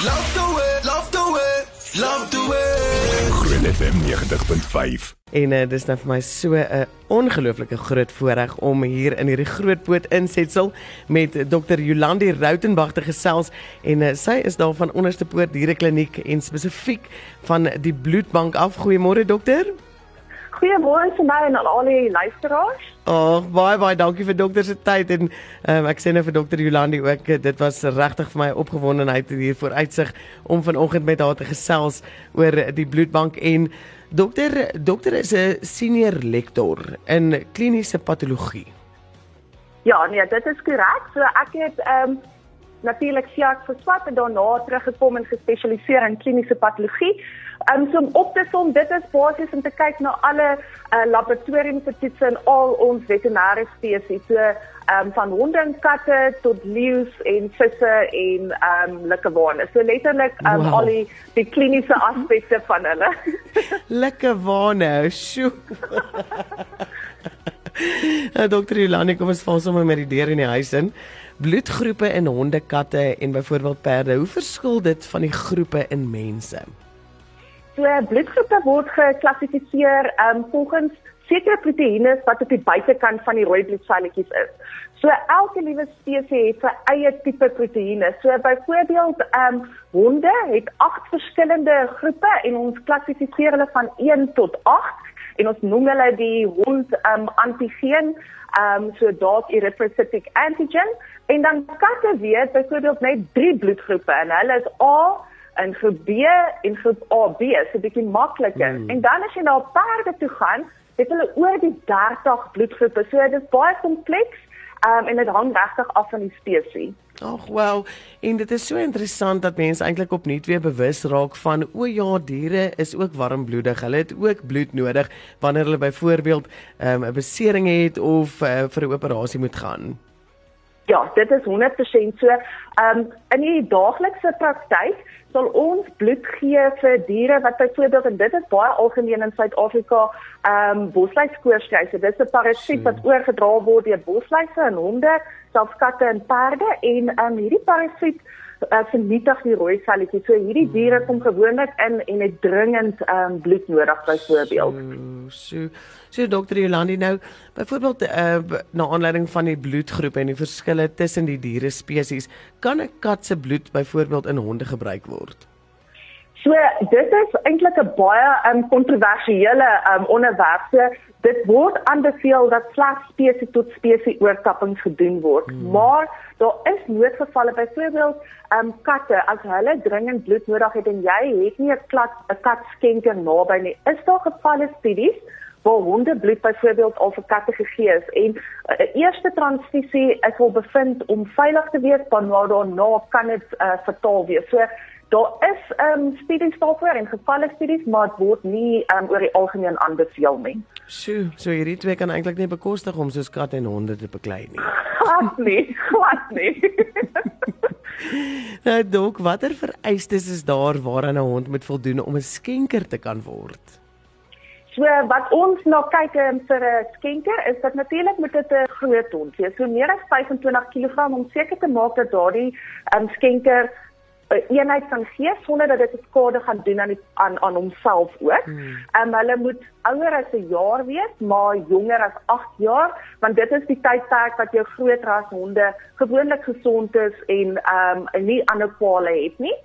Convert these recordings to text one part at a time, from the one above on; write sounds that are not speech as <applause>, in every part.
Love the way, love the way, love the way. Groot FM 90.5. En uh, dis nou vir my so 'n ongelooflike groot voorreg om hier in hierdie groot poot insetsel met Dr. Jolandi Rautenbach te gesels en uh, sy is daar van Onderste Poort Dierekliniek en spesifiek van die bloedbank af. Goeiemôre dokter. Goeiemôre vir my en al die luisteraars. Ag, baie baie dankie vir dokter se tyd en um, ek sê nou vir dokter Jolandi ook eh, dit was regtig vir my opgewondenheid hier voor uitsig om vanoggend met haar te gesels oor die bloedbank en dokter dokter is 'n senior lektor in kliniese patologie. Ja, nee, dit is korrek. So ek het ehm um, natuurlik siek verswat en daarna teruggekom en gespesialiseer in kliniese patologie. Um, so om op te som, dit is basies om te kyk na alle uh, laboratoriumse toetse in al ons veterinêre spesies. So um, van honde en katte tot leeu's en visse en um likkewane. So letterlik um, wow. al die die kliniese aspekte van hulle. <laughs> likkewane, sjoe. <laughs> <laughs> Dokter Ilani, kom ons val sommer met die deur in die huis in. Bloedgroepe in honde, katte en byvoorbeeld perde, hoe verskil dit van die groepe in mense? So bloedgroepe word geklassifiseer um, volgens sekere proteïene wat op die buitekant van die rooi bloedselletjies is. So elke liewe spesies het sy eie tipe proteïene. So byvoorbeeld ehm um, honde het 8 verskillende groepe en ons klassifiseer hulle van 1 tot 8 en ons noem hulle die hond um, antigeen um, so dalk erythrocytic antigen en dan katte weet byvoorbeeld net 3 bloedgroepe en hulle is A in groep B en groep AB is 'n bietjie makliker. Mm. En dan as jy na perde toe gaan, het hulle oor die 30 bloedgroepe. So dit is baie kompleks um, en dit hang regtig af van die spesies. Ag, wel, en dit is so interessant dat mense eintlik opnuut weer bewus raak van o ja, diere is ook warmbloedig. Hulle het ook bloed nodig wanneer hulle byvoorbeeld ehm, 'n um, besering het of uh, vir 'n operasie moet gaan. Ja, dit is 100% so. Ehm um, in die daaglikse praktyk sal ons bloed gee vir diere wat byvoorbeeld en dit is baie algemeen in Suid-Afrika, ehm um, bosluiskoorskryse. Dit is 'n parasiet wat oorgedra word deur bosluise in honde, selfs katte en perde en ehm um, hierdie parasiet uh, vernietig die rooi selletjies. So hierdie diere kom gewoonlik in en het dringend um, bloed nodig byvoorbeeld. So, so, so dokter Jolandi nou, byvoorbeeld uh, na aanleiding van die bloedgroepe en die verskille tussen die diere spesies, kan 'n kat se bloed byvoorbeeld in honde gebruik word? So dit is eintlik 'n baie um kontroversiële um onderwerp. So, dit word aanbeveel dat slegs spesies tot spesies oortappings gedoen word. Hmm. Maar daar is noodgevalle byvoorbeeld um katte as hulle dringend bloed nodig het en jy het nie 'n kat 'n kat skenker naby nie. Is daar gevalle studies waar honde bloed byvoorbeeld al vir katte gegee is en 'n uh, eerste transfusie is wel bevind om veilig te wees, maar daarna kan dit uh, fataal wees. So Daar is ehm um, studies daarvoor en gevalle studies, maar dit word nie ehm um, oor die algemeen aanbeveel nie. Sjoe, so hierdie twee kan eintlik nie bekostig om soos katte en honde te beklei nie. <laughs> Glad nie, glad nie. <laughs> nou dok, watter vereistes is daar waaraan 'n hond moet voldoen om 'n skenker te kan word? So wat ons nou kyk um, vir 'n skenker is dat natuurlik moet dit 'n groot hond wees, so meer as 25 kg om seker te maak dat daardie um, skenker 'n eenheid kan gee sonder dat dit skade gaan doen aan die, aan aan homself ook. Ehm um, hulle moet ouer as 'n jaar wees, maar jonger as 8 jaar, want dit is die tydperk wat jou groot ras honde gewoonlik gesond is en ehm um, nie ander kwale het nie.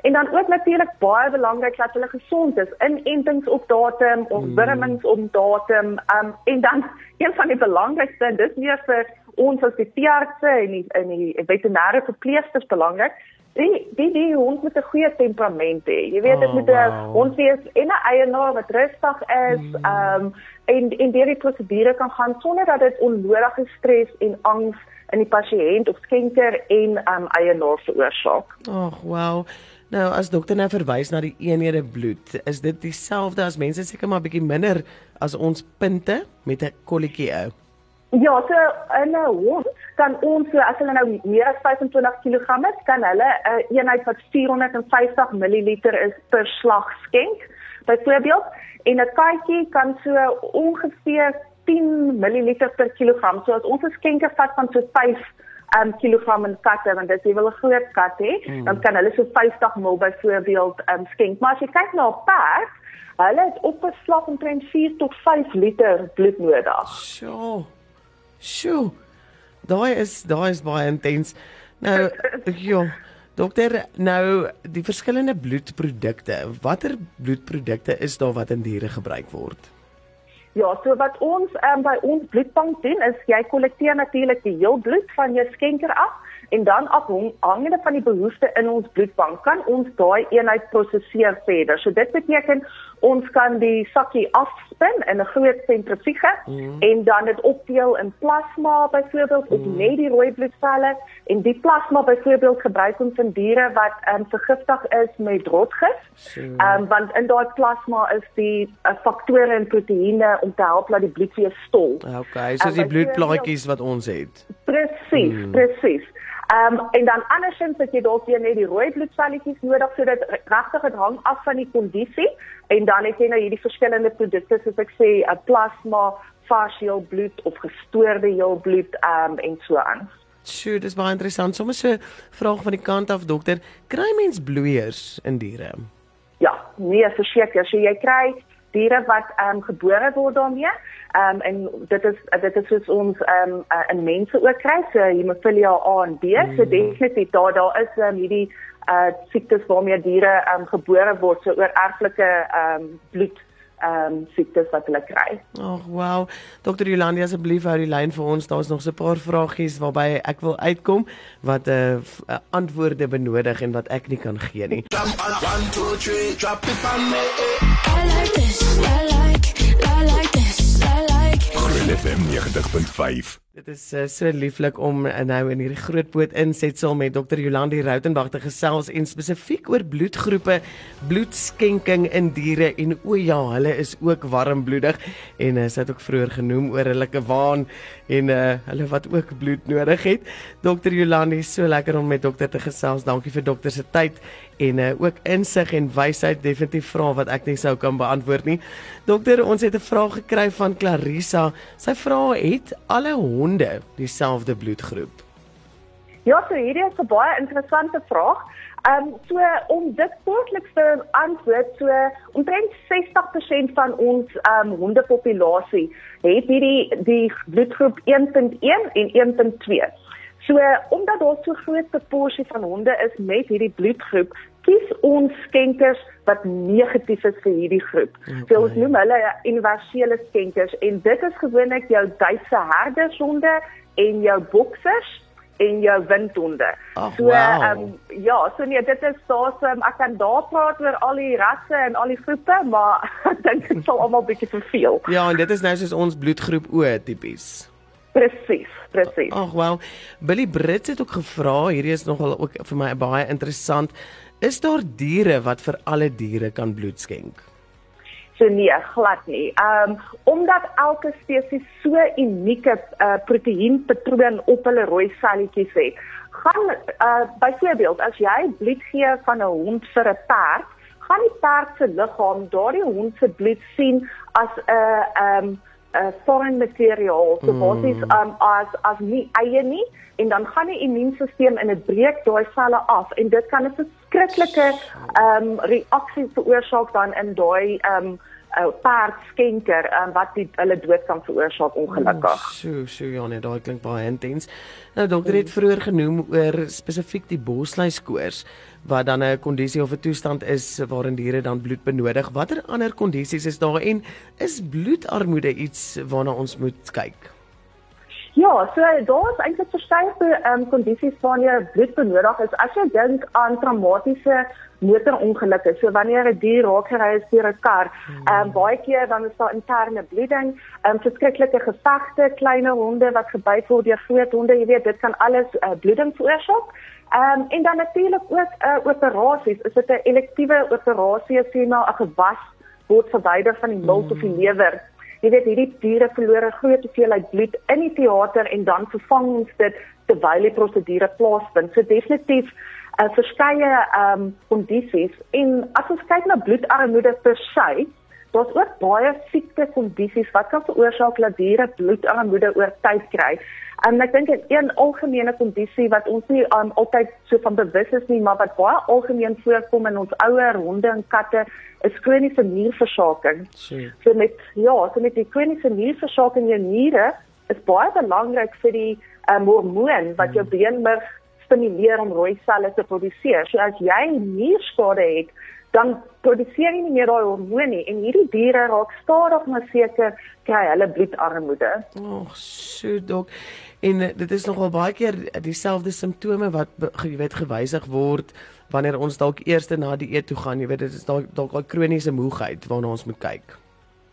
En dan ook natuurlik baie belangrik dat hulle gesond is. Inentings op datum, ontwurmings hmm. op datum, um, en dan <laughs> een van die belangrikste, dis meer vir ons as die tierartse en die en die veterinêre verpleegsters belangrik die die die hond met 'n goeie temperament hê. Jy weet dit oh, moet 'n wow. hond wees en 'n eienaar wat rustig is, mm. ehm mm. um, en en deur die prosedure kan gaan sonder dat dit onnodige stres en angs in die pasiënt of skenker en ehm um, eienaar veroorsaak. Ag, wow. Nou as dokter nou verwys na die eenhede bloed, is dit dieselfde as mense seker maar bietjie minder as ons punte met 'n kolletjie ou. Ja, so in 'n hond kan ons so as hulle nou meer as 25 kg is, kan hulle 'n uh, eenheid wat 450 ml is per slag skenk. Byvoorbeeld, en 'n katjie kan so ongeveer 10 ml per kilogram. So as ons 'n skenker vat van so 5 um, kilogram in katte want as jy wil 'n groot kat hê, mm. dan kan hulle so 50 ml byvoorbeeld um, skenk. Maar as jy kyk na 'n perd, hulle het op 'n slag omtrent 4 tot 5 liter bloed nodig. Sjoe. Sjoe. Daai is daai is baie intens. Nou, <laughs> ja. Dokter, nou die verskillende bloedprodukte. Watter bloedprodukte is daar wat in diere gebruik word? Ja, so wat ons um, by ons bloedbank doen is jy kollekteer natuurlik die heel bloed van jou skenker af en dan afhangende van die behoefte in ons bloedbank kan ons daai eenheid prosesseer verder. So dit beteken ons kan die sakkie afspin in 'n groot sentrifuge mm. en dan dit opdeel in plasma byvoorbeeld of mm. net die rooi bloedselle en die plasma byvoorbeeld gebruik ons in diere wat um, vergiftig is met rotgif. Ehm um, want in daai plasma is die uh, faktore en proteïene om te help dat die bloed weer stol. Okay, so um, die bloedplaatjies wat ons het. Presies, mm. presies. Ehm um, en dan andersins het jy dalk weer net die rooi bloedselletjies nodig sodat regtig dit hang af van die kondisie en dan het jy nou hierdie verskillende produkte soos ek sê 'n plasma, facial bloed of gestoorde heel bloed ehm um, en so aan. Sjoe, dis baie interessant. Sommige so vraag van die kant af dokter, kry mens bloeiers in diere? Ja, nee, verseker, so jy kry diere wat ehm um, gebore word daarmee. Ehm um, en dit is dit is soos ons ehm um, uh, in mense ook kry, so hemophilia A en B, mm. so definitief daar daar is um, hierdie uh siektes waarmee diere ehm um, gebore word, so oor erflike ehm um, bloed ehm um, siektes wat hulle kry. Ag, oh, wow. Dr. Jolandi asseblief hou die lyn vir ons. Daar's nog so 'n paar vragies waarby ek wil uitkom wat 'n uh, uh, antwoorde benodig en wat ek nie kan gee nie. 1 2 3 drop it on me. FM 90.5 Dit is uh, so lieflik om uh, nou in hierdie groot boot insetsel met Dr. Jolandi Rautenbach te gesels en spesifiek oor bloedgroepe, bloedskenking in diere en o ja, hulle is ook warmbloedig en uh, sy het ook vroeër genoem oor hulle kwaan en uh, hulle wat ook bloed nodig het. Dr. Jolandi, so lekker om met dokter te gesels. Dankie vir dokter se tyd en uh, ook insig en wysheid definitief vra wat ek nie sou kan beantwoord nie. Dokter, ons het 'n vraag gekry van Clarissa. Sy vra het alle honde dieselfde bloedgroep? Ja, so hierdie is 'n baie interessante vraag. Ehm um, so om dit kortliks te antwoord, so omtrent 60% van ons ehm um, hondepopulasie het hierdie die bloedgroep 1.1 en 1.2. So omdat daar so groot proporsie van honde is met hierdie bloedgroep, kies ons skenkers wat negatief is vir hierdie groep. Okay. So ons noem hulle universele skenkers en dit is gewoonlik jou Duitse herdershonde en jou boksers en jou windhonde. Oh, so wow. um, ja, so nee, dit is awesome. Ek kan daar praat oor al die rasse en al die groepe, maar <laughs> ek dink dit sal almal bietjie verveel. Ja, en dit is nou soos ons bloedgroep O tipies. Presies, presies. Ag wel. Billy Brits het ook gevra, hierdie is nogal ook vir my baie interessant. Is daar diere wat vir alle diere kan bloed skenk? So nee, glad nie. Ehm um, omdat elke spesies so unieke uh, proteïenpatroon op hulle rooi selletjies het, gaan uh, byvoorbeeld as jy bloed gee van 'n hond vir 'n perd, gaan die perd se liggaam daardie hond se bloed sien as 'n uh, ehm um, 'n foreign material, so mm. basies um, as as nie eie nie en dan gaan die immuunstelsel in 'n breek daai selle af en dit kan 'n verskriklike ehm um, reaksie veroorsaak dan in daai ehm um, uh, perd skenker um, wat die hulle dood kan veroorsaak ongelukkig. So so ja nee, daai klink baie intens. Nou dokter het vroeër genoem oor spesifiek die bosluiskoors wat dan 'n kondisie of 'n toestand is waarin diere dan bloed benodig. Watter ander kondisies is daar en is bloedarmoede iets waarna ons moet kyk? Ja, so daar is eintlik verskeie ehm um, kondisies wanneer bloed benodig is. As jy dink aan traumatiese motorongelukke, so wanneer 'n dier raak gery is deur 'n kar, ehm um, baie keer dan is daar interne bloeding, ehm um, verskriklike gevegte, klein honde wat gebyt word deur groot honde, jy weet, dit kan alles uh, bloeding veroorsaak. Ehm um, en dan natuurlik ook uh, operasies. Is dit 'n elektiewe operasie as jy nou 'n gewas word verwyder van die milt mm. of die hmm. lewer? Jy weet hierdie diere verloor 'n groot hoeveelheid bloed in die teater en dan vervang ons dit terwyl die prosedure plaasvind. So definitief uh, verskeie ehm um, kondisies en as ons kyk na bloedarmoede per se, daar's ook baie siekte kondisies wat kan veroorsaak dat diere bloedarmoede oor tyd kry. En ek dink 'n een algemene kondisie wat ons nie um, altyd so van bewus is nie, maar wat baie algemeen voorkom in ons ouer honde en katte, is kroniese nierversaking. So. So met ja, so met die kroniese nierversaking in jou niere is baie belangrik vir die um, hormoon wat jou beenmerg stimuleer om rooi selle te produseer. So as jy nierskade het, dan produseer jy nie meer daai hormoon nie en hierdie diere raak stadig maar seker kry hulle bloedarmoede. Ag, so dok. En uh, dit is nogal baie keer dieselfde simptome wat jy weet gewysig word wanneer ons dalk eers na die eet toe gaan. Jy weet dit is dalk dalk daai kroniese moegheid waarna ons moet kyk.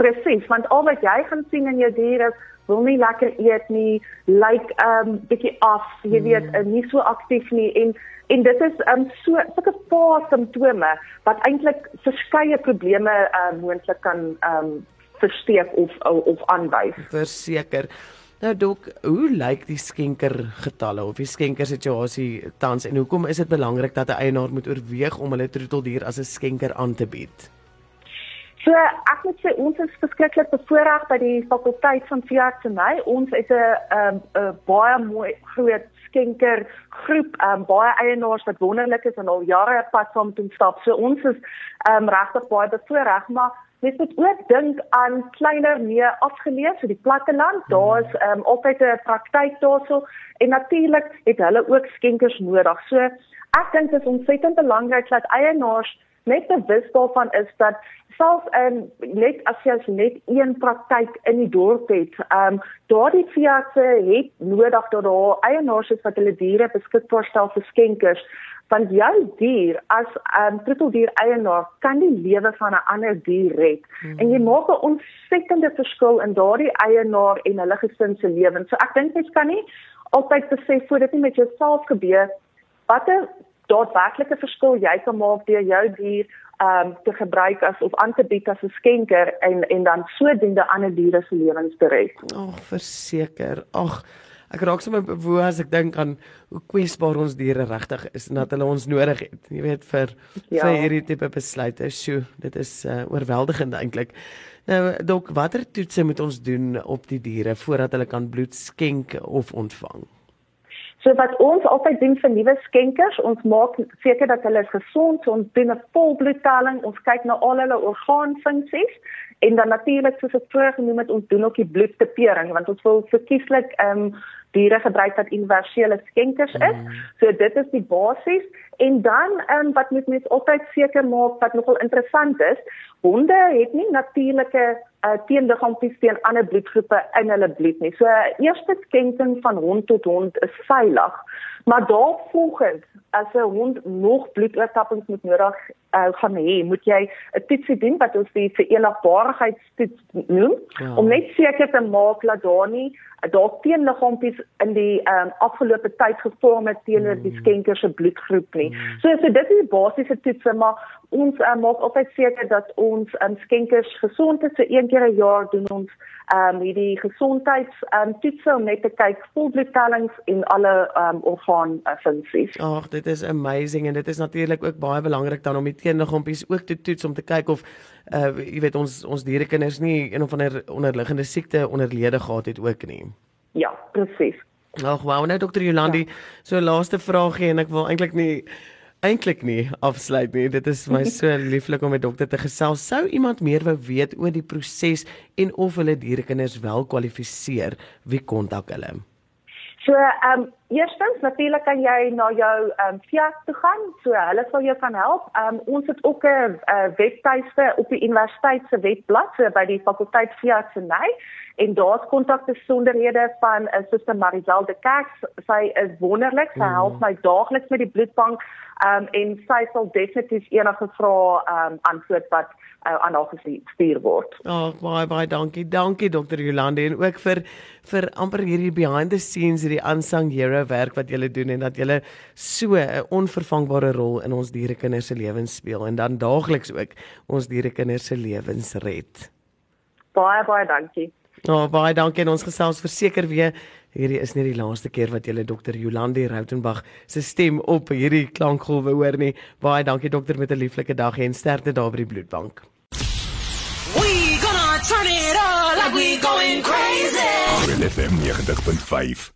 Presies, want al wat jy gaan sien in jou diere is wil nie lekker eet nie, lyk like, um bietjie af, jy weet, mm. nie so aktief nie en en dit is um so sulke paar simptome wat eintlik verskeie probleme um moontlik kan um versteek of of aanwys. Verseker. Nou dok, hoe lyk die skenker getalle of die skenker situasie tans en hoekom is dit belangrik dat 'n eienaar moet oorweeg om hulle troeteldier as 'n skenker aan te bied? So ek moet sê ons is verskriklik bevoordeel by die fakulteit van veeartseny. Ons is 'n um, 'n baie mooi groot skenker groep, um, baie eienaars wat wonderlik is en al jare pad saam met ons stap. So ons is um, regtig baie bevoordeel, maar mens moet ook dink aan kleiner, meer afgeleë, so die platteland. Daar's um, altyd 'n praktyk daarso en natuurlik het hulle ook skenkers nodig. So ek dink dit is ontsettend belangrik dat eienaars net bewus daarvan is dat selfs in net as jy net een praktyk in die dorp het, ehm um, daardie veeartse het nodig dat daar eienaars is wat hulle diere beskikbaar stel vir skenkers want jou dier as 'n um, troeteldier eienaar kan die lewe van 'n ander dier red mm. en jy maak 'n ontsettende verskil in daardie eienaar en hulle gesin se lewens. So ek dink jy kan nie altyd besef voordat dit met jouself gebeur watter daadwerklike verskil jy kan maak deur jou dier um te gebruik as of aan te bied as 'n skenker en en dan sodoende ander diere se lewens te red. Ag, verseker. Ag, ek raak sommer bewoe as ek dink aan hoe kwesbaar ons diere regtig is en dat hulle ons nodig het. Jy weet vir ja. vir hierdie tipe besluite. Sjoe, dit is uh, oorweldigend eintlik. Nou, dok, watter toetse moet ons doen op die diere voordat hulle kan bloed skenk of ontvang? So wat ons altyd doen vir nuwe skenkers, ons maak seker dat hulle is gesond, so ons doen 'n volbloedtelling, ons kyk na al hulle orgaanfunksies en dan natuurlik soos ek vroeër genoem het, ons doen ook die bloedtipering want ons wil verkieslik ehm um, diere gebruik wat universele skenkers is. Mm. So dit is die basis en dan ehm um, wat moet mens altyd seker maak wat nogal interessant is, honde het nie natuurlike uh, teenliggaampies teen ander bloedgroepe in hulle bloed nie. So eerste skenking van hond tot hond is veilig. Maar daarvolgens as 'n hond nog bloedoortappings moet nodig uh, gaan hê, moet jy 'n toetsie doen wat ons die verenigbaarheidstoets noem ja. om net seker te maak dat daar nie daar teenliggaampies in die um, afgelope tyd gevorm het teenoor die skenker se bloedgroep nie. So so dit is die basiese toetse, maar ons uh, maak altyd seker dat ons um, skenkers gesond is. So een keer 'n jaar doen ons ehm um, hierdie gesondheids ehm um, toetse om net te kyk volbloedtellings en alle ehm um, orgaan uh, funksies. Ag, dit is amazing en dit is natuurlik ook baie belangrik dan om die teenliggaampies ook te toets om te kyk of uh jy weet ons ons dierekinders nie een of ander onderliggende siekte onderlede gehad het ook nie. Ja, presies. Ag, wou nou dokter Jolandi, ja. so laaste vraagie en ek wil eintlik nie eintlik nie afsluit nie. Dit is my <laughs> so lieflik om met dokter te gesels. Sou iemand meer wou weet oor die proses en of hulle dierekinders wel kwalifiseer, wie kontak hulle? So, ehm um, eerstens natuurlik kan jy na jou ehm um, fiat toe gaan. So hulle sal jou kan help. Ehm um, ons het ook 'n uh, webtuiste op die universiteit se webblad so by die fakulteit fiat se nei en daar's kontakbesonderhede van 'n uh, suster Marisel de Kerk. Sy is wonderlik. Sy help my daagliks met die bloedbank. Ehm um, en sy sal definitief enige vrae ehm um, antwoord wat uh, aan haar gestuur word. Ag, oh, baie baie dankie. Dankie dokter Jolande en ook vir vir amper hierdie behind the scenes hierdie unsung hero werk wat julle doen en dat julle so 'n onvervangbare rol in ons dierekinders se lewens speel en dan daagliks ook ons dierekinders se lewens red. Baie baie dankie. Nou, oh, baie dankie en ons gesels verseker weer. Hierdie is nie die laaste keer wat jy dokter Jolandi Rautenbach se stem op hierdie klankgolwe hoor nie. Baie dankie dokter met 'n lieflike dag en sterkte daar by die bloedbank. like we going crazy. Real FM 90.5.